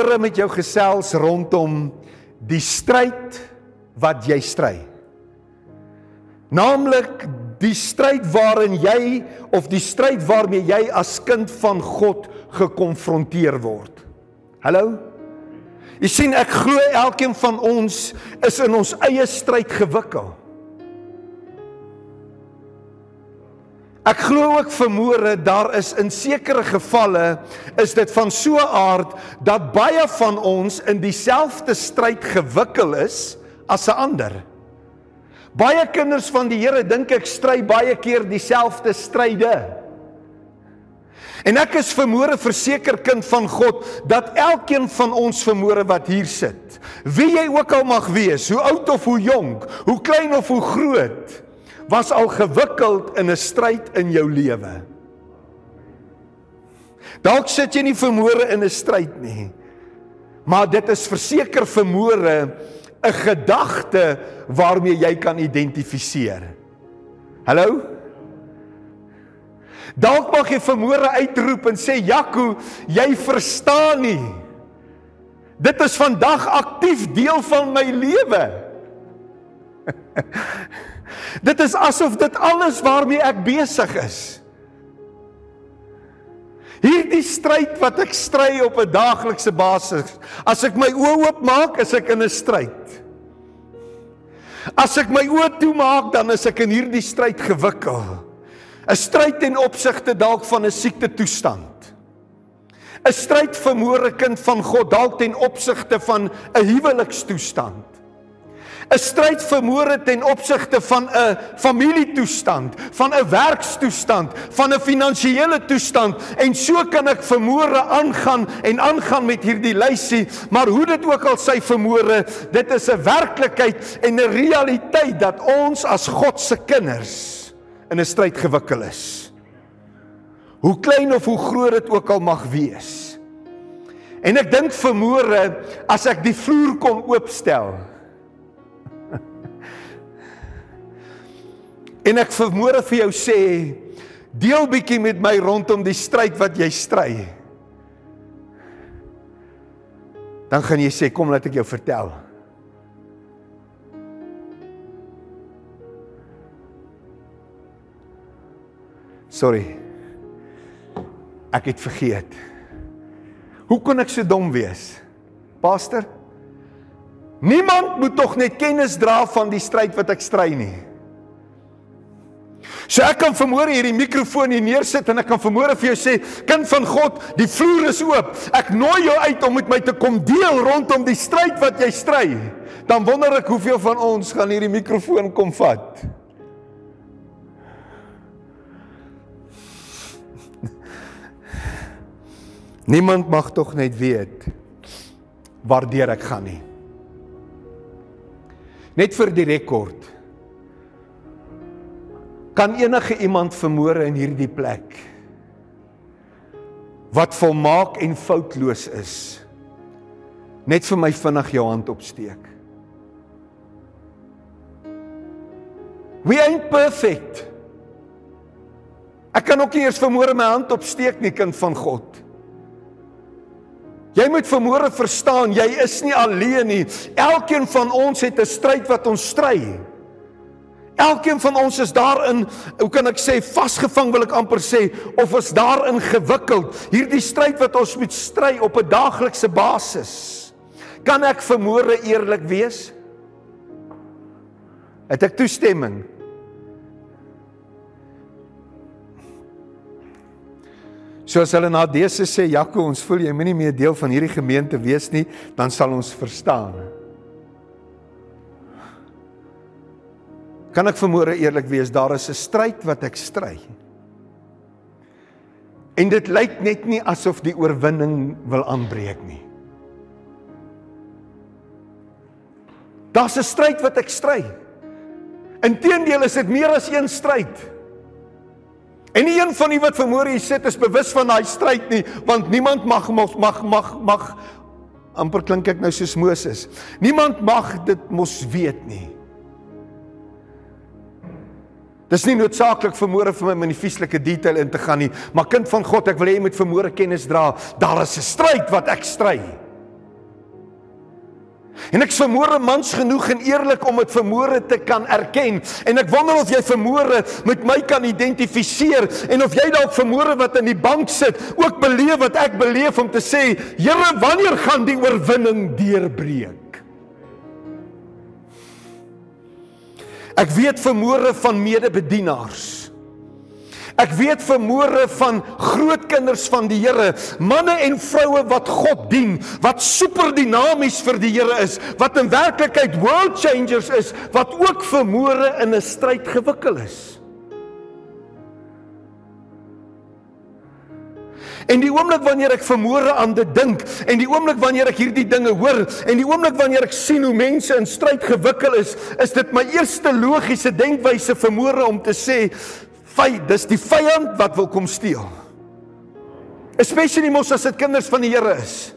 vanmôre met jou gesels rondom die stryd wat jy stry. Naamlik die stryd waarin jy of die stryd waarmee jy as kind van God gekonfronteer word. Hallo? Jy sien ek glo elkeen van ons is in ons eie stryd gewikkel. Ek glo ook vermoere daar is in sekere gevalle is dit van so 'n aard dat baie van ons in dieselfde stryd gewikkel is as 'n ander. Baie kinders van die Here dink ek stry baie keer dieselfde stryde. En ek is vermoere verseker kind van God dat elkeen van ons vermoere wat hier sit, wie jy ook al mag wees, hoe oud of hoe jonk, hoe klein of hoe groot, was al gewikkeld in 'n stryd in jou lewe. Dalk sit jy nie vermoere in 'n stryd nie. Maar dit is verseker vermoere 'n gedagte waarmee jy kan identifiseer. Hallo? Dalk mag jy vermoere uitroep en sê Jaco, jy verstaan nie. Dit is vandag aktief deel van my lewe. Dit is asof dit alles waarmee ek besig is. Hierdie stryd wat ek stry op 'n daaglikse basis, as ek my oë oopmaak, is ek in 'n stryd. As ek my oë toemaak, dan is ek in hierdie stryd gewikkel. 'n Stryd ten opsigte dalk van 'n siekte toestand. 'n Stryd vermoere kind van God dalk ten opsigte van 'n huwelikstoestand. 'n stryd vermoere ten opsigte van 'n familietoestand, van 'n werkstoestand, van 'n finansiële toestand en so kan ek vermoere aangaan en aangaan met hierdie lysie, maar hoe dit ook al sy vermoere, dit is 'n werklikheid en 'n realiteit dat ons as God se kinders in 'n stryd gewikkel is. Hoe klein of hoe groot dit ook al mag wees. En ek dink vermoere as ek die vloer kon oopstel En ek vermoere vir jou sê, deel bietjie met my rondom die stryd wat jy stry. Dan gaan jy sê, kom laat ek jou vertel. Sorry. Ek het vergeet. Hoe kon ek so dom wees? Pastor, niemand moet tog net kennis dra van die stryd wat ek stry nie. So ek kan vermoere hierdie mikrofoon hier neersit en ek kan vermoere vir jou sê, kind van God, die vloer is oop. Ek nooi jou uit om met my te kom deel rondom die stryd wat jy stry. Dan wonder ek hoeveel van ons gaan hierdie mikrofoon kom vat. Niemand mag tog net weet waardeur ek gaan nie. Net vir die rekord kan enige iemand vermoor in hierdie plek? Wat volmaak en foutloos is net vir my vinnig jou hand opsteek. We ain't perfect. Ek kan ook nie eers vermoor my hand opsteek nie kind van God. Jy moet vermoor verstaan jy is nie alleen nie. Elkeen van ons het 'n stryd wat ons stry Elkeen van ons is daarin, hoe kan ek sê, vasgevang wil ek amper sê, of is daarin gewikkeld. Hierdie stryd wat ons moet stry op 'n daaglikse basis. Kan ek vermoere eerlik wees? Het ek toestemming? Soos hulle na dese sê, Jaco, ons voel jy moenie meer deel van hierdie gemeente wees nie, dan sal ons verstaan. Kan ek vermoere eerlik wees, daar is 'n stryd wat ek stry. En dit lyk net nie asof die oorwinning wil aanbreek nie. Daar's 'n stryd wat ek stry. Inteendeel is dit meer as een stryd. En nie een van die wat vermoere hier sit is bewus van daai stryd nie, want niemand mag mag mag mag, mag amper klink ek nou soos Moses. Niemand mag dit mos weet nie. Dis nie noodsaaklik vermoere vir my in die vieslike detail in te gaan nie, maar kind van God, ek wil hê jy moet vermoere kennis dra. Daar is 'n stryd wat ek stry. En ek vermoere mans genoeg en eerlik om dit vermoere te kan erken. En ek wonder of jy vermoere met my kan identifiseer en of jy dalk vermoere wat in die bank sit ook beleef wat ek beleef om te sê, Here, wanneer gaan die oorwinning deurbreek? Ek weet vermoere van medebedienaars Ek weet vermoere van grootkinders van die Here, manne en vroue wat God dien, wat super dinamies vir die Here is, wat in werklikheid world changers is, wat ook vermoere in 'n stryd gewikkel is. En die oomblik wanneer ek vermoere aan dit dink en die oomblik wanneer ek hierdie dinge hoor en die oomblik wanneer ek sien hoe mense in stryd gewikkel is, is dit my eerste logiese denkwyse vermoere om te sê vyand, dis die vyand wat wil kom steel. Especially mos as dit kinders van die Here is.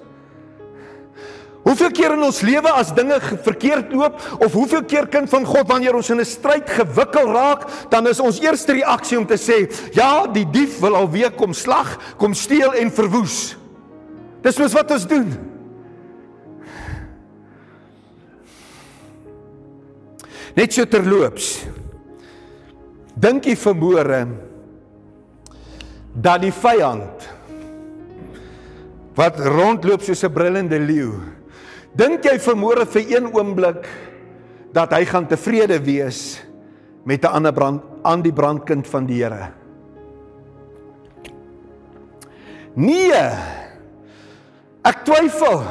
Hoeveel keer in ons lewe as dinge verkeerd loop of hoeveel keer kind van God wanneer ons in 'n stryd gewikkel raak, dan is ons eerste reaksie om te sê, ja, die dief wil alweer kom slag, kom steel en verwoes. Dis mos wat ons doen. Net so terloops. Dink jy vermoere dat die vyand wat rondloop soos 'n brullende leeu dink jy vermoere vir een oomblik dat hy gaan tevrede wees met 'n ander brand aan die brandkind van die Here Nee ek twyfel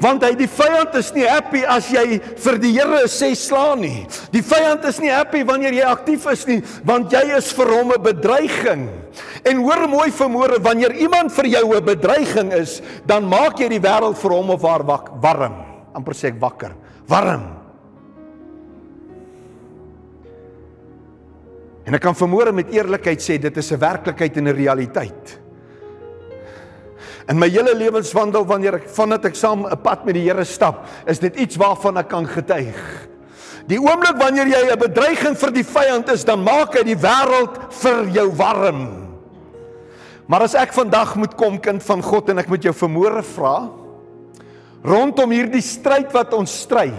Want hy die vyand is nie happy as jy vir die Here sê slaan nie. Die vyand is nie happy wanneer jy aktief is nie, want jy is vir hom 'n bedreiging. En hoor mooi vermoere, wanneer iemand vir jou 'n bedreiging is, dan maak jy die wêreld vir hom of haar wak, warm. amper sê ek wakker. Warm. En ek kan vermoere met eerlikheid sê dit is 'n werklikheid en 'n realiteit. In my hele lewenswandel wanneer ek vandat ek saam 'n pad met die Here stap, is dit iets waarvan ek kan getuig. Die oomblik wanneer jy 'n bedreiging vir die vyand is, dan maak hy die wêreld vir jou warm. Maar as ek vandag moet kom kind van God en ek moet jou vermoere vra rondom hierdie stryd wat ons stry.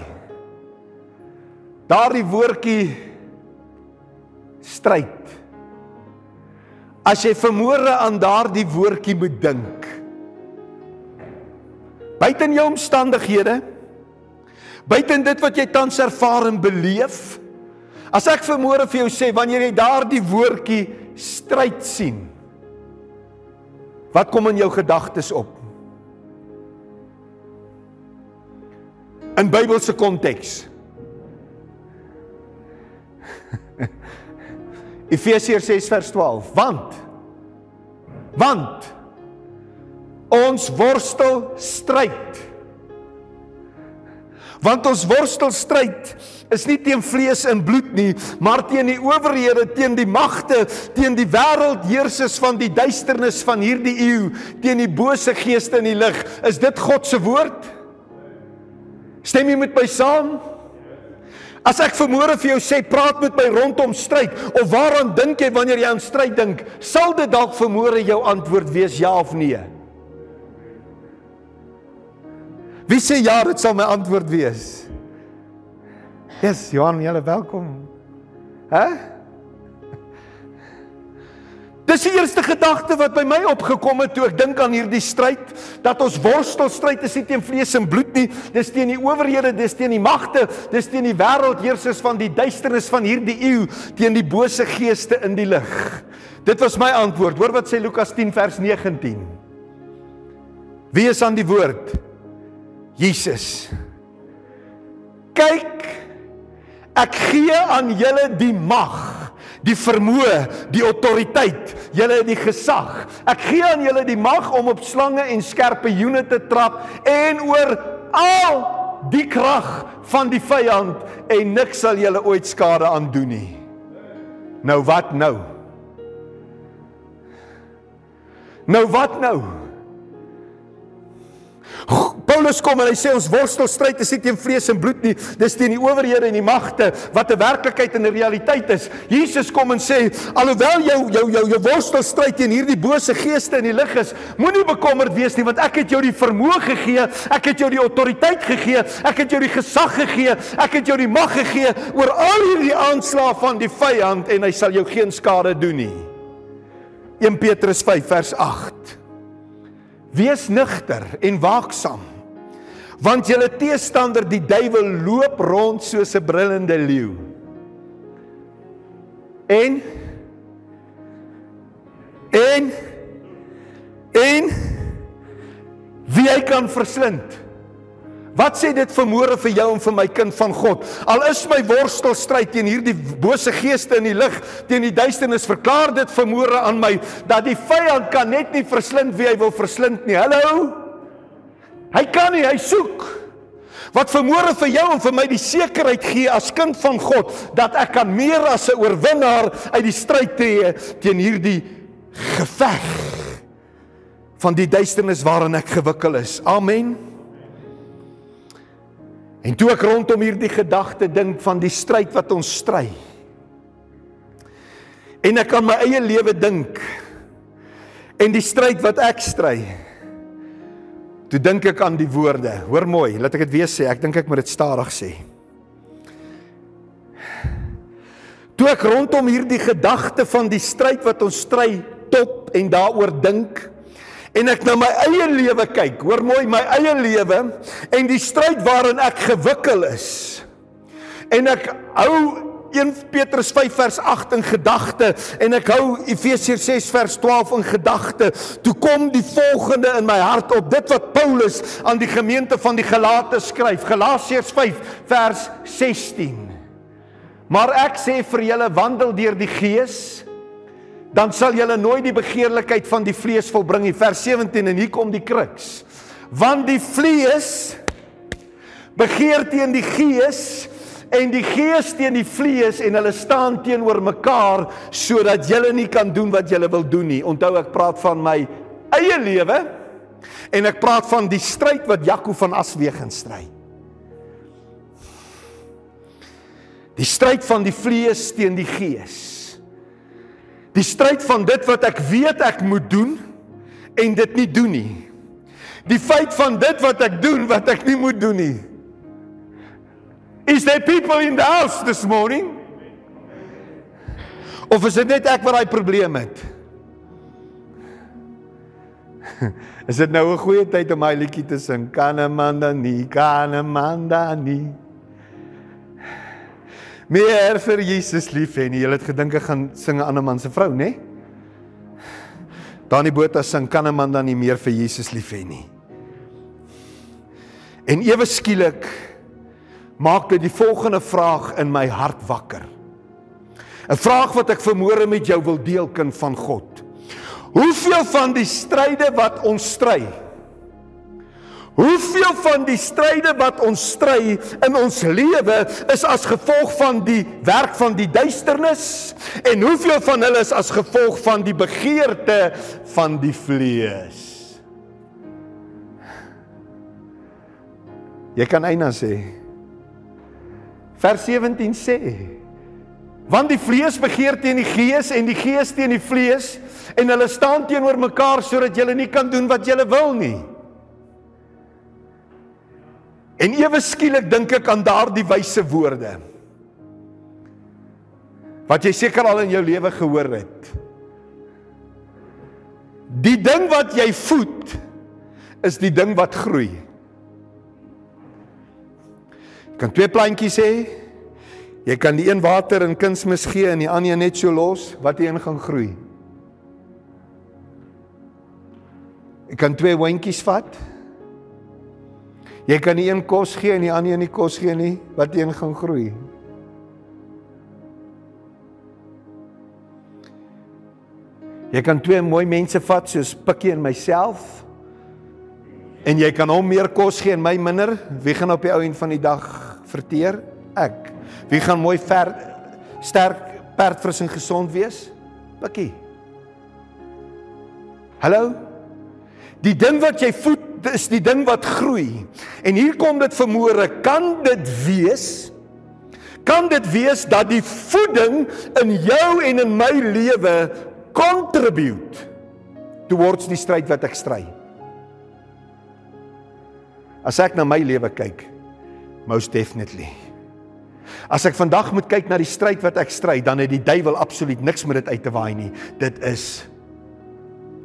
Daardie woordjie stryd. As jy vermoere aan daardie woordjie moet dink, Buiten jou omstandighede, buiten dit wat jy tans ervaar en beleef, as ek vermoere vir jou sê wanneer jy daardie woordjie stryd sien, wat kom in jou gedagtes op? In Bybelse konteks. Efesiërs 6 vers 12. Want want Ons worstel stryd. Want ons worstel stryd is nie teen vlees en bloed nie, maar teen die owerhede, teen die magte, teen die wêreldheersers van die duisternis van hierdie eeu, teen die bose geeste in die lig. Is dit God se woord? Stem jy met my saam? As ek vermoere vir jou sê praat met my rondom stryd of waaraan dink jy wanneer jy aan stryd dink? Sal dit dalk vermoere jou antwoord wees ja of nee? Wie sê ja, dit sal my antwoord wees. Yes, Johan, is welkom. Hæ? Dis die eerste gedagte wat by my opgekom het toe ek dink aan hierdie stryd dat ons worstelstryd is nie teen vlees en bloed nie, dis teen die owerhede, dis teen die magte, dis teen die wêreldheersers van die duisternis van hierdie eeu, teen die bose geeste in die lig. Dit was my antwoord. Hoor wat sê Lukas 10 vers 19. Wie is aan die woord? Jesus. Kyk, ek gee aan julle die mag, die vermoë, die autoriteit, julle die gesag. Ek gee aan julle die mag om op slange en skerpioene te trap en oor al die krag van die vyand en niks sal julle ooit skade aan doen nie. Nou wat nou? Nou wat nou? Paulus kom en hy sê ons worstelstryd is nie teen vlees en bloed nie, dis teen die owerhede en die magte wat 'n werklikheid en 'n realiteit is. Jesus kom en sê alhoewel jou jou jou jou worstelstryd teen hierdie bose geeste in die lig is, moenie bekommerd wees nie want ek het jou die vermoë gegee, ek het jou die autoriteit gegee, ek het jou die gesag gegee, ek het jou die mag gegee oor al hierdie aanslae van die vyand en hy sal jou geen skade doen nie. 1 Petrus 5 vers 8 Wees nugter en waaksaam. Want julle teestander die duiwel loop rond soos 'n brullende leeu. En en en wie hy kan verslind. Wat sê dit vermoere vir jou en vir my kind van God? Al is my worstelstryd teen hierdie bose geeste in die lig, teen die duisternis, verklaar dit vermoere aan my dat die vyand kan net nie verslind wie hy wil verslind nie. Hallo? Hy kan nie, hy soek. Wat vermoere vir jou en vir my die sekerheid gee as kind van God dat ek kan meer as 'n oorwinnaar uit die stryd tree teen hierdie geveg van die duisternis waarin ek gewikkel is. Amen. En toe ek rondom hierdie gedagte dink van die stryd wat ons stry. En ek aan my eie lewe dink en die stryd wat ek stry. Toe dink ek aan die woorde. Hoor mooi, laat ek dit weer sê. Ek dink ek moet dit stadig sê. Toe ek rondom hierdie gedagte van die stryd wat ons stry top en daaroor dink, en ek na my eie lewe kyk, hoor mooi my eie lewe en die stryd waarin ek gewikkel is. En ek hou 1 Petrus 5 vers 8 in gedagte en ek hou Efesiërs 6 vers 12 in gedagte. Toe kom die volgende in my hart op dit wat Paulus aan die gemeente van die Galate skryf. Galasiërs 5 vers 16. Maar ek sê vir julle wandel deur die Gees dan sal julle nooit die begeerlikheid van die vlees volbring nie. Vers 17 en hier kom die kruks. Want die vlees begeer teen die gees en die gees teen die vlees en hulle staan teenoor mekaar sodat julle nie kan doen wat julle wil doen nie. Onthou ek praat van my eie lewe en ek praat van die stryd wat Jaco van Aswegen stry. Die stryd van die vlees teen die gees. Die stryd van dit wat ek weet ek moet doen en dit nie doen nie. Die feit van dit wat ek doen wat ek nie moet doen nie. Is there people in the house this morning? Of is dit net ek wat daai probleem het? Is dit nou 'n goeie tyd om my liedjie te sing? Kan 'n man dan nie, kan 'n man dan nie meer vir Jesus lief hê nie. Jy het gedink ek gaan sing 'n ander man se vrou, nê? Dani Botha sing kan 'n man dan nie meer vir Jesus lief hê nie. En ewe skielik maak dit die volgende vraag in my hart wakker. 'n Vraag wat ek vermoere met jou wil deel kind van God. Hoeveel van die stryde wat ons stry Hoeveel van die stryde wat ons stry in ons lewe is as gevolg van die werk van die duisternis en hoeveel van hulle is as gevolg van die begeerte van die vlees? Jy kan eina sê. Vers 17 sê: Want die vlees begeer teen die gees en die gees teen die vlees en hulle staan teenoor mekaar sodat jy nie kan doen wat jy wil nie. En ewe skielik dink ek aan daardie wyse woorde. Wat jy seker al in jou lewe gehoor het. Die ding wat jy voed is die ding wat groei. Kan twee plantjies hê. Jy kan die een water in kunsmis gee en die ander net so los wat in gaan groei. Jy kan twee hondjies vat Jy kan nie een kos gee en die ander een nie kos gee nie, wat een gaan groei. Jy kan twee mooi mense vat soos Pikkie en myself en jy kan hom meer kos gee en my minder. Wie gaan op die ou end van die dag verteer? Ek. Wie gaan mooi ver sterk perdfris en gesond wees? Pikkie. Hallo? Die ding wat jy voed is die ding wat groei. En hier kom dit vermoere, kan dit wees? Kan dit wees dat die voeding in jou en in my lewe contribute towards die stryd wat ek stry? As ek na my lewe kyk, most definitely. As ek vandag moet kyk na die stryd wat ek stry, dan het die duiwel absoluut niks met dit uit te waai nie. Dit is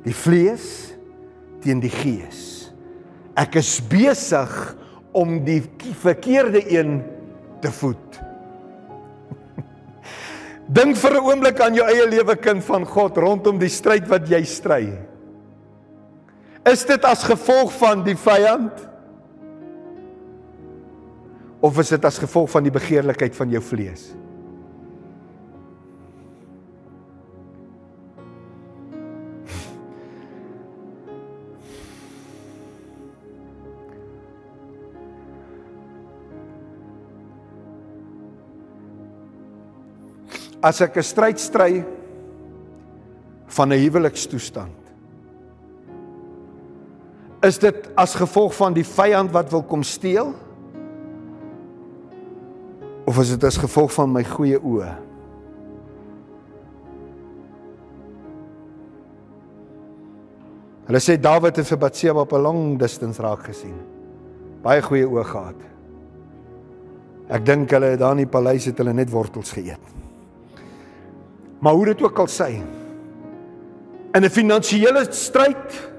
die vlees teen die gees. Ek is besig om die verkeerde een te voed. Dink vir 'n oomblik aan jou eie lewe kind van God rondom die stryd wat jy stry. Is dit as gevolg van die vyand? Of is dit as gevolg van die begeerlikheid van jou vlees? As ek 'n stryd stry van 'n huwelikstoestand is dit as gevolg van die vyand wat wil kom steel? Of is dit as gevolg van my goeie oë? Hulle sê Dawid het vir Batseba op 'n lang distance raak gesien. Baie goeie oë gehad. Ek dink hulle het daar in die paleis het hulle net wortels geëet. Maar hoe dit ook al sê, in 'n finansiële stryd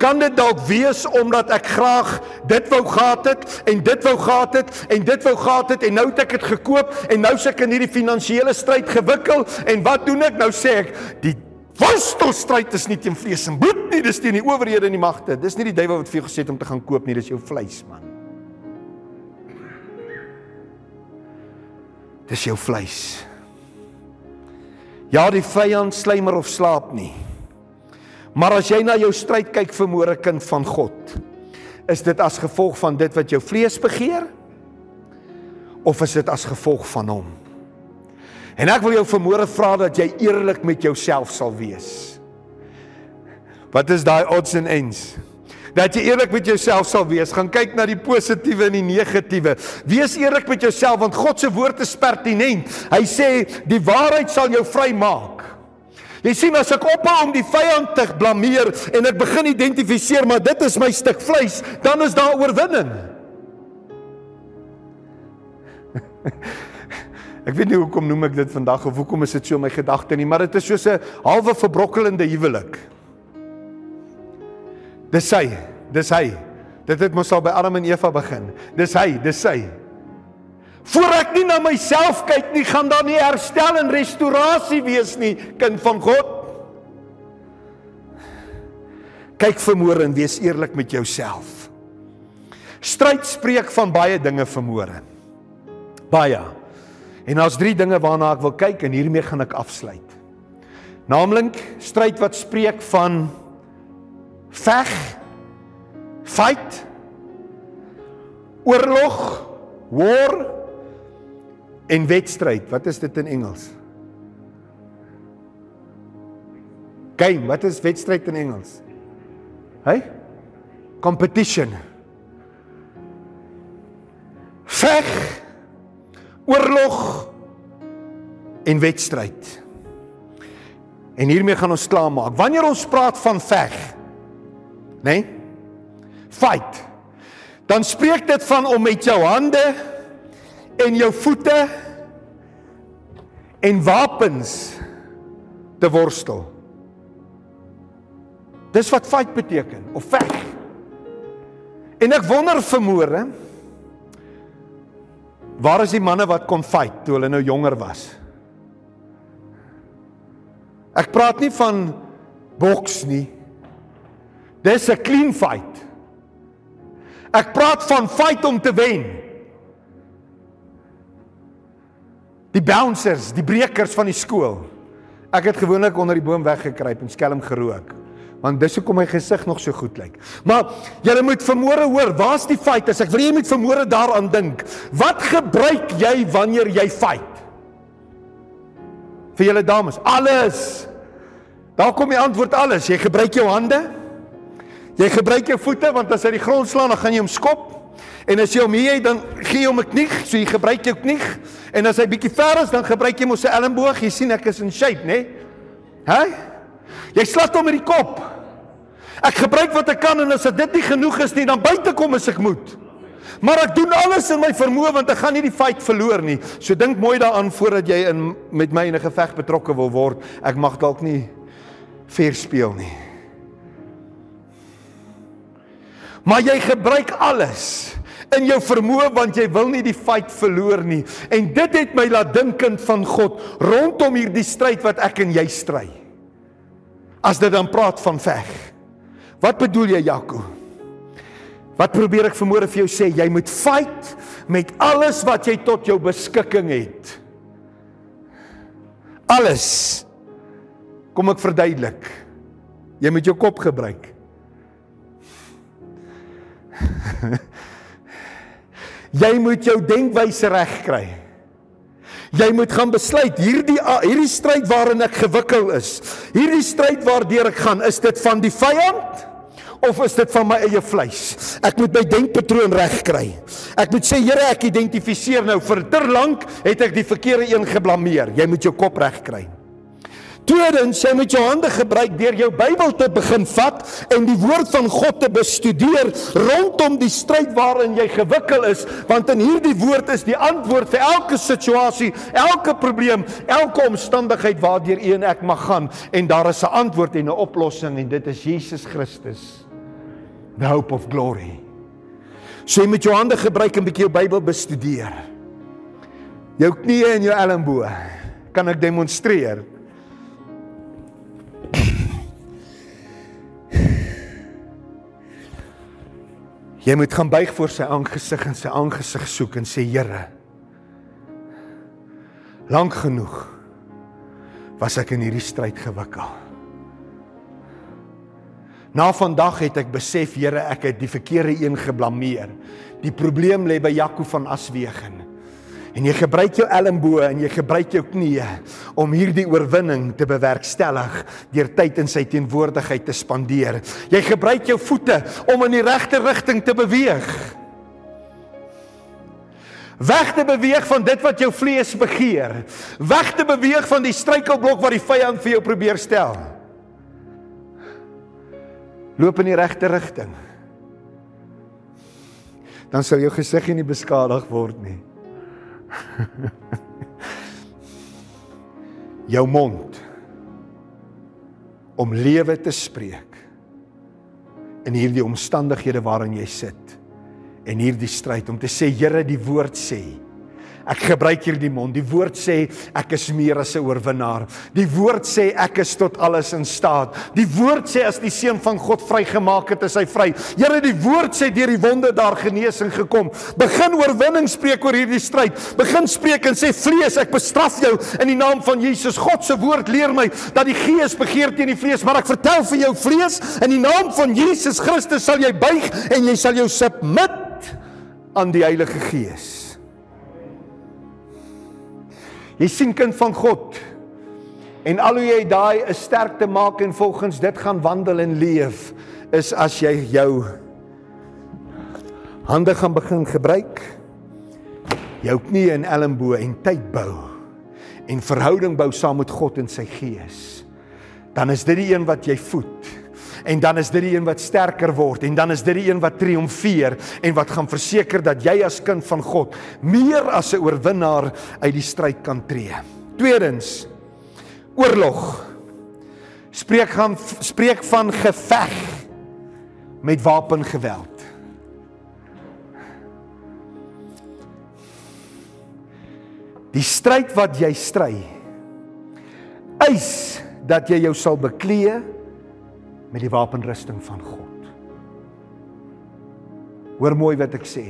Kan dit dalk wees omdat ek graag dit wou gehad het en dit wou gehad het en dit wou gehad het en nou het ek dit gekoop en nou se ek in hierdie finansiële stryd gewikkel en wat doen ek? Nou sê ek die worstelstryd is nie teen vlees en bloed nie dis teen die owerhede en die magte. Dis nie die duiwel wat vir jou gesê het om te gaan koop nie dis jou vleis man. Dis jou vleis ja die vyand slymer of slaap nie Maar as jy na jou stryd kyk vir môre kind van God, is dit as gevolg van dit wat jou vlees begeer of is dit as gevolg van hom? En ek wil jou vanmôre vra dat jy eerlik met jouself sal wees. Wat is daai odds and ends? Dat jy eerlik met jouself sal wees. Gaan kyk na die positiewe en die negatiewe. Wees eerlik met jouself want God se woord is pertinent. Hy sê die waarheid sal jou vrymaak. Jy sien as ek ophou om die vyand te blameer en ek begin identifiseer maar dit is my stuk vleis, dan is daar oorwinning. ek weet nie hoekom noem ek dit vandag of hoekom is dit so my gedagte nie, maar dit is soos 'n halwe verbrokkelende huwelik. Dis hy, dis hy. Dit het mos al by Adam en Eva begin. Dis hy, dis hy. Voor ek nie na myself kyk nie, gaan daar nie herstel en restaurasie wees nie, kind van God. Kyk vermoere en wees eerlik met jouself. Stryd spreek van baie dinge vermoere. Baie. En daar's drie dinge waarna ek wil kyk en hiermee gaan ek afsluit. Naamlik stryd wat spreek van veg, fight, oorlog, war En wedstryd, wat is dit in Engels? Game, wat is wedstryd in Engels? Hey? Competition. Veg. Oorlog en wedstryd. En hiermee gaan ons klaarmaak. Wanneer ons praat van veg, né? Nee? Fight. Dan spreek dit van om met jou hande en jou voete en wapens te worstel. Dis wat fight beteken of veg. En ek wonder vermoere waar is die manne wat kon fight toe hulle nou jonger was? Ek praat nie van boks nie. Dis 'n clean fight. Ek praat van fight om te wen. Die bouncers, die brekers van die skool. Ek het gewoonlik onder die boom weggekruip en skelm gerook. Want dis hoekom my gesig nog so goed lyk. Maar julle moet vermoere hoor, waar's die feit as ek wil jy moet vermoere daaraan dink. Wat gebruik jy wanneer jy fight? Vir julle dames, alles. Daar kom die antwoord alles. Jy gebruik jou hande. Jy gebruik jou voete want as hy die grond slaan, dan gaan jy hom skop. En as jy hom hier het, dan gee jy hom 'n knie, so jy gebruik jou knie. En as hy bietjie ver is, dan gebruik jy mos 'n elmboog. Jy sien ek is in shape, né? Nee? Hæ? Jy slat hom met die kop. Ek gebruik wat ek kan en as dit nie genoeg is nie, dan buite kom as ek moet. Maar ek doen alles in my vermoë want ek gaan nie die fight verloor nie. So dink mooi daaraan voordat jy in met my in 'n geveg betrokke wil word. Ek mag dalk nie fair speel nie. Maar jy gebruik alles in jou vermoë want jy wil nie die fight verloor nie. En dit het my laat dinkend van God rondom hierdie stryd wat ek en jy stry. As dit dan praat van veg. Wat bedoel jy Jaco? Wat probeer ek vermoere vir jou sê? Jy moet fight met alles wat jy tot jou beskikking het. Alles. Kom ek verduidelik. Jy moet jou kop gebruik. jy moet jou denkwyse reg kry. Jy moet gaan besluit hierdie hierdie stryd waarin ek gewikkel is. Hierdie stryd waardeur ek gaan, is dit van die vyand of is dit van my eie vleis? Ek moet my denkpatroon reg kry. Ek moet sê Here, ek identifiseer nou vir ter lank het ek die verkeerde een geblameer. Jy moet jou kop reg kry. Tweedens, jy moet jou hande gebruik deur jou Bybel te begin vat en die woord van God te bestudeer rondom die stryd waarin jy gewikkel is, want in hierdie woord is die antwoord vir elke situasie, elke probleem, elke omstandigheid waardeur u en ek mag gaan en daar is 'n antwoord en 'n oplossing en dit is Jesus Christus. The hope of glory. So jy moet jou hande gebruik en 'n bietjie jou Bybel bestudeer. Jou knieë en jou elmboë kan ek demonstreer. Jy moet gaan buig voor sy aangesig en sy aangesig soek en sê Here lank genoeg was ek in hierdie stryd gewikkel. Na vandag het ek besef Here ek het die verkeerde een geblameer. Die probleem lê by Jaco van Aswegen. En jy gebruik jou elmboë en jy gebruik jou knieë om hierdie oorwinning te bewerkstellig deur tyd in sy teenwoordigheid te spandeer. Jy gebruik jou voete om in die regte rigting te beweeg. Weg te beweeg van dit wat jou vlees begeer. Weg te beweeg van die struikelblok wat die vyand vir jou probeer stel. Loop in die regte rigting. Dan sal jou gesig nie beskadig word nie. jou mond om lewe te spreek in hierdie omstandighede waarin jy sit en hierdie stryd om te sê Here die woord sê Ek gebruik hier die mond. Die woord sê ek is meer as 'n oorwinnaar. Die woord sê ek is tot alles in staat. Die woord sê as die seun van God vrygemaak het, is hy vry. Here, die woord sê deur die wonde daar genesing gekom. Begin oorwinning spreek oor hierdie stryd. Begin spreek en sê vlees, ek bestraf jou in die naam van Jesus. God se woord leer my dat die gees begeer teen die vlees, maar ek vertel vir jou vlees in die naam van Jesus Christus sal jy buig en jy sal jou submit aan die Heilige Gees. Jy sien kind van God. En al hoe jy daai 'n sterk te maak en volgens dit gaan wandel en leef is as jy jou hande gaan begin gebruik jou knie en elmboë en tyd bou en verhouding bou saam met God en sy gees dan is dit die een wat jy voed en dan is dit die een wat sterker word en dan is dit die een wat triomfeer en wat gaan verseker dat jy as kind van God meer as 'n oorwinnaar uit die stryd kan tree. Tweedens oorlog. Spreek gaan spreek van geveg met wapengeweld. Die stryd wat jy stry eis dat jy jou sal beklee met die wapenrusting van God. Hoor mooi wat ek sê.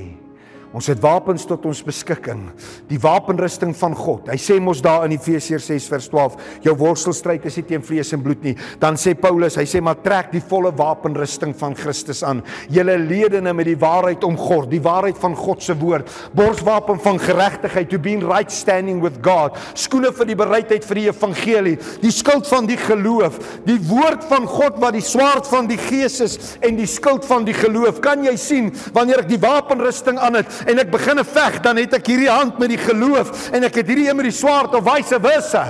Ons het wapens tot ons beskikking. Die wapenrusting van God. Hy sê mos daar in Efesiërs 6 vers 12, jou worstelstryd is nie teen vlees en bloed nie. Dan sê Paulus, hy sê maar trek die volle wapenrusting van Christus aan. Julle ledene met die waarheid omgord, die waarheid van God se woord. Borswapen van geregtigheid, to be in right standing with God. Skoene vir die bereidheid vir die evangelie, die skild van die geloof, die woord van God wat die swaard van die gees is en die skild van die geloof. Kan jy sien wanneer ek die wapenrusting aan het en ek begin veg, dan het ek hierdie hand met die geloof en ek het hierdie een met die swaard of vice versa.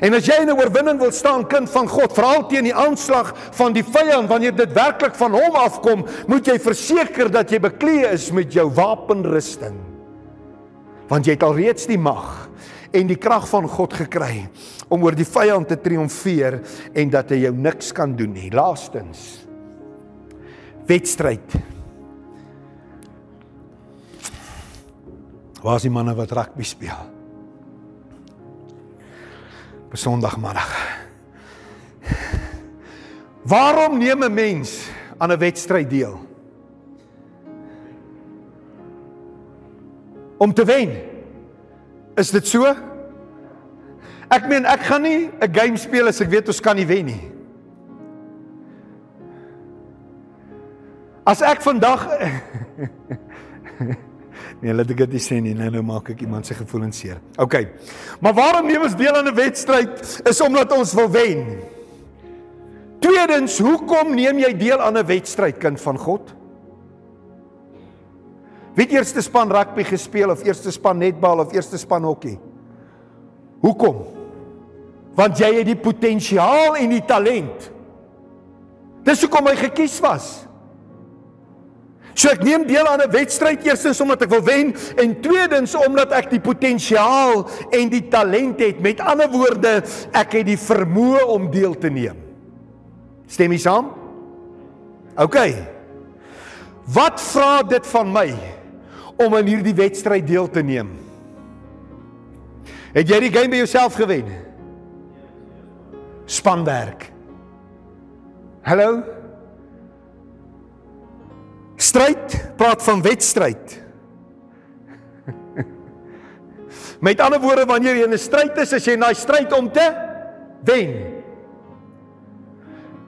En as jy in 'n oorwinning wil staan, kind van God, veral teen die aanslag van die vyand, wanneer dit werklik van hom afkom, moet jy verseker dat jy beklee is met jou wapenrusting. Want jy het alreeds die mag en die krag van God gekry om oor die vyand te triomfeer en dat hy jou niks kan doen nie. Laastens wedstryd Waar is die manne wat rugby speel? Op Sondagmiddag. Waarom neem 'n mens aan 'n wedstryd deel? Om te wen. Is dit so? Ek meen ek gaan nie 'n game speel as ek weet ons kan nie wen nie. As ek vandag Nee, laat ek dit nie sê nie. Nou nou maak ek iemand se gevoelens seer. OK. Maar waarom neem ons deel aan 'n wedstryd? Is omdat ons wil wen. Tweedens, hoekom neem jy deel aan 'n wedstryd, kind van God? Wie het eerste span rugby gespeel of eerste span netbal of eerste span hokkie? Hoekom? Want jy het die potensiaal en die talent. Dis hoekom hy gekies was. So ek neem deel aan 'n wedstryd eerstens omdat ek wil wen en tweedens omdat ek die potensiaal en die talent het. Met ander woorde, ek het die vermoë om deel te neem. Stem jy saam? OK. Wat vra dit van my om aan hierdie wedstryd deel te neem? Het jy die game by jouself gewen? Spanwerk. Hallo? Stryd praat van wedstryd. Met ander woorde wanneer jy in 'n stryd is, is jy in daai stryd om te wen.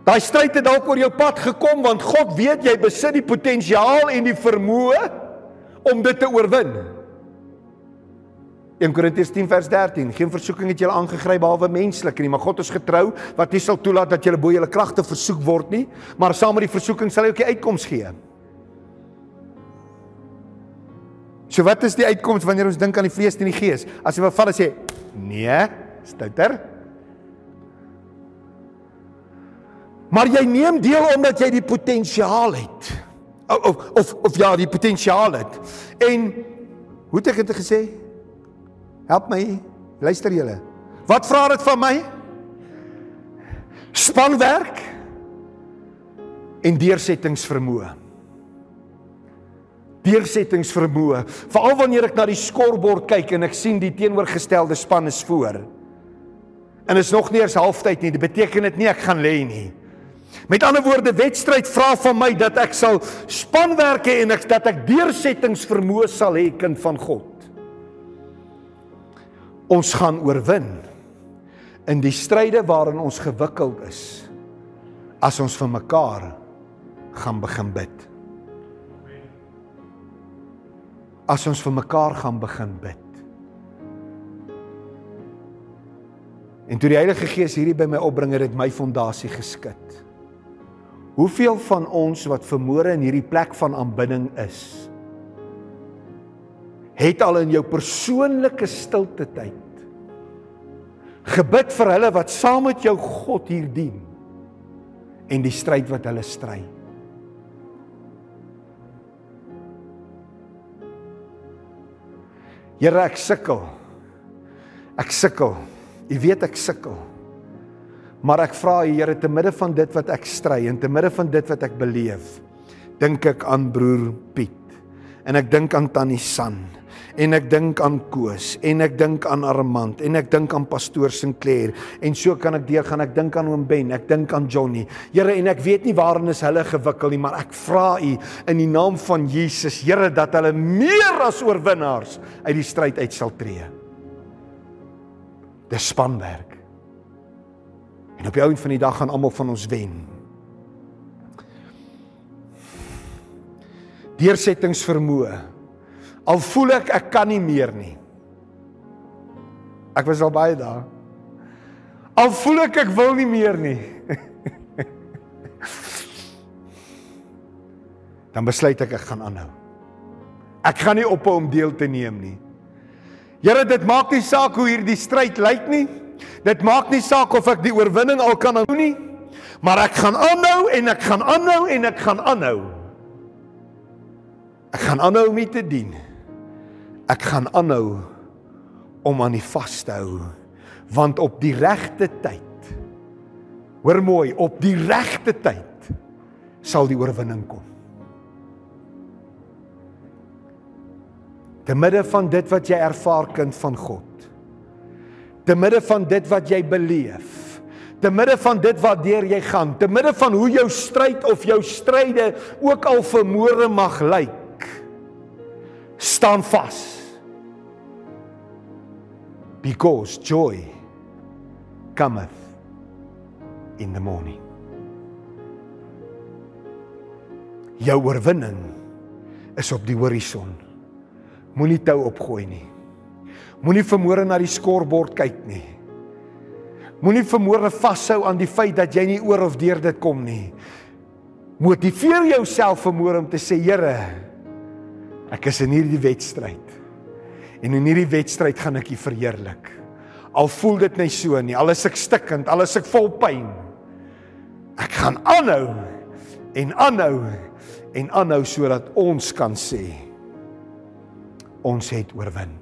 Daai stryd het dalk oor jou pad gekom want God weet jy besit die potensiaal en die vermoë om dit te oorwin. 1 Korintiërs 10 vers 13. Geen versoeking het julle aangegryp behalwe menslik nie, maar God is getrou wat nie sal toelaat dat julle bo julle kragte versoek word nie, maar saam met die versoeking sal hy ook die uitkoms gee. So wat is die uitkoms wanneer ons dink aan die vlees en die gees? As jy wil val en sê nee, stouter. Maar jy neem deel omdat jy die potensiaal het. Of of of, of ja, die potensiaal het. En hoe het ek dit gesê? Help my. Luister julle. Wat vra dit van my? Spanwerk en deursettingsvermoë deursettingsvermoë. Veral wanneer ek na die skorbord kyk en ek sien die teenoorgestelde span is voor. En is nog nie eens halftyd nie. Dit beteken dit nie ek gaan lê nie. Met ander woorde, wedstryd vra van my dat ek sal spanwerk hê en ek dat ek deursettingsvermoë sal hê kind van God. Ons gaan oorwin in die stryde waarin ons gewikkeld is as ons vir mekaar gaan begin bid. As ons vir mekaar gaan begin bid. En toe die Heilige Gees hierdie by my opbring het dit my fondasie geskit. Hoeveel van ons wat vermoere in hierdie plek van aanbidding is, het al in jou persoonlike stilte tyd gebid vir hulle wat saam met jou God hier dien en die stryd wat hulle stry. Here ek sukkel. Ek sukkel. U weet ek sukkel. Maar ek vra U Here te midde van dit wat ek stry en te midde van dit wat ek beleef, dink ek aan broer Piet. En ek dink aan tannie San en ek dink aan Koos en ek dink aan Armand en ek dink aan pastoor Sinclair en so kan ek deurgaan. Ek dink aan oom Ben ek dink aan Johnny. Here en ek weet nie waarin is hulle gewikkel nie maar ek vra u in die naam van Jesus Here dat hulle meer as oorwinnaars uit die stryd uit sal tree. Dis spanwerk. En op die einde van die dag gaan almal van ons wen. Deursettingsvermoë Al voel ek ek kan nie meer nie. Ek was al baie daar. Al voel ek ek wil nie meer nie. Dan besluit ek ek gaan aanhou. Ek gaan nie ophou om deel te neem nie. Here, dit maak nie saak hoe hierdie stryd lyk nie. Dit maak nie saak of ek die oorwinning al kan hou nie. Maar ek gaan aanhou en ek gaan aanhou en ek gaan aanhou. Ek gaan aanhou om U te dien. Ek gaan aanhou om aan die vas te hou want op die regte tyd hoor mooi op die regte tyd sal die oorwinning kom. Te midde van dit wat jy ervaar kind van God te midde van dit wat jy beleef te midde van dit wat deur jy gaan te midde van hoe jou stryd of jou stryde ook al vermoere mag lyk staan vas because joy cometh in the morning. Jou oorwinning is op die horison. Moenie tou opgooi nie. Moenie vermoere na die skorbord kyk nie. Moenie vermoere vashou aan die feit dat jy nie oor of deur dit kom nie. Motiveer jouself vermoere om te sê Here, ek is in hierdie wedstryd. En in hierdie wedstryd gaan ek U verheerlik. Al voel dit net so nie, al is ek stikkend, al is ek vol pyn. Ek gaan aanhou en aanhou en aanhou sodat ons kan sê ons het oorwin.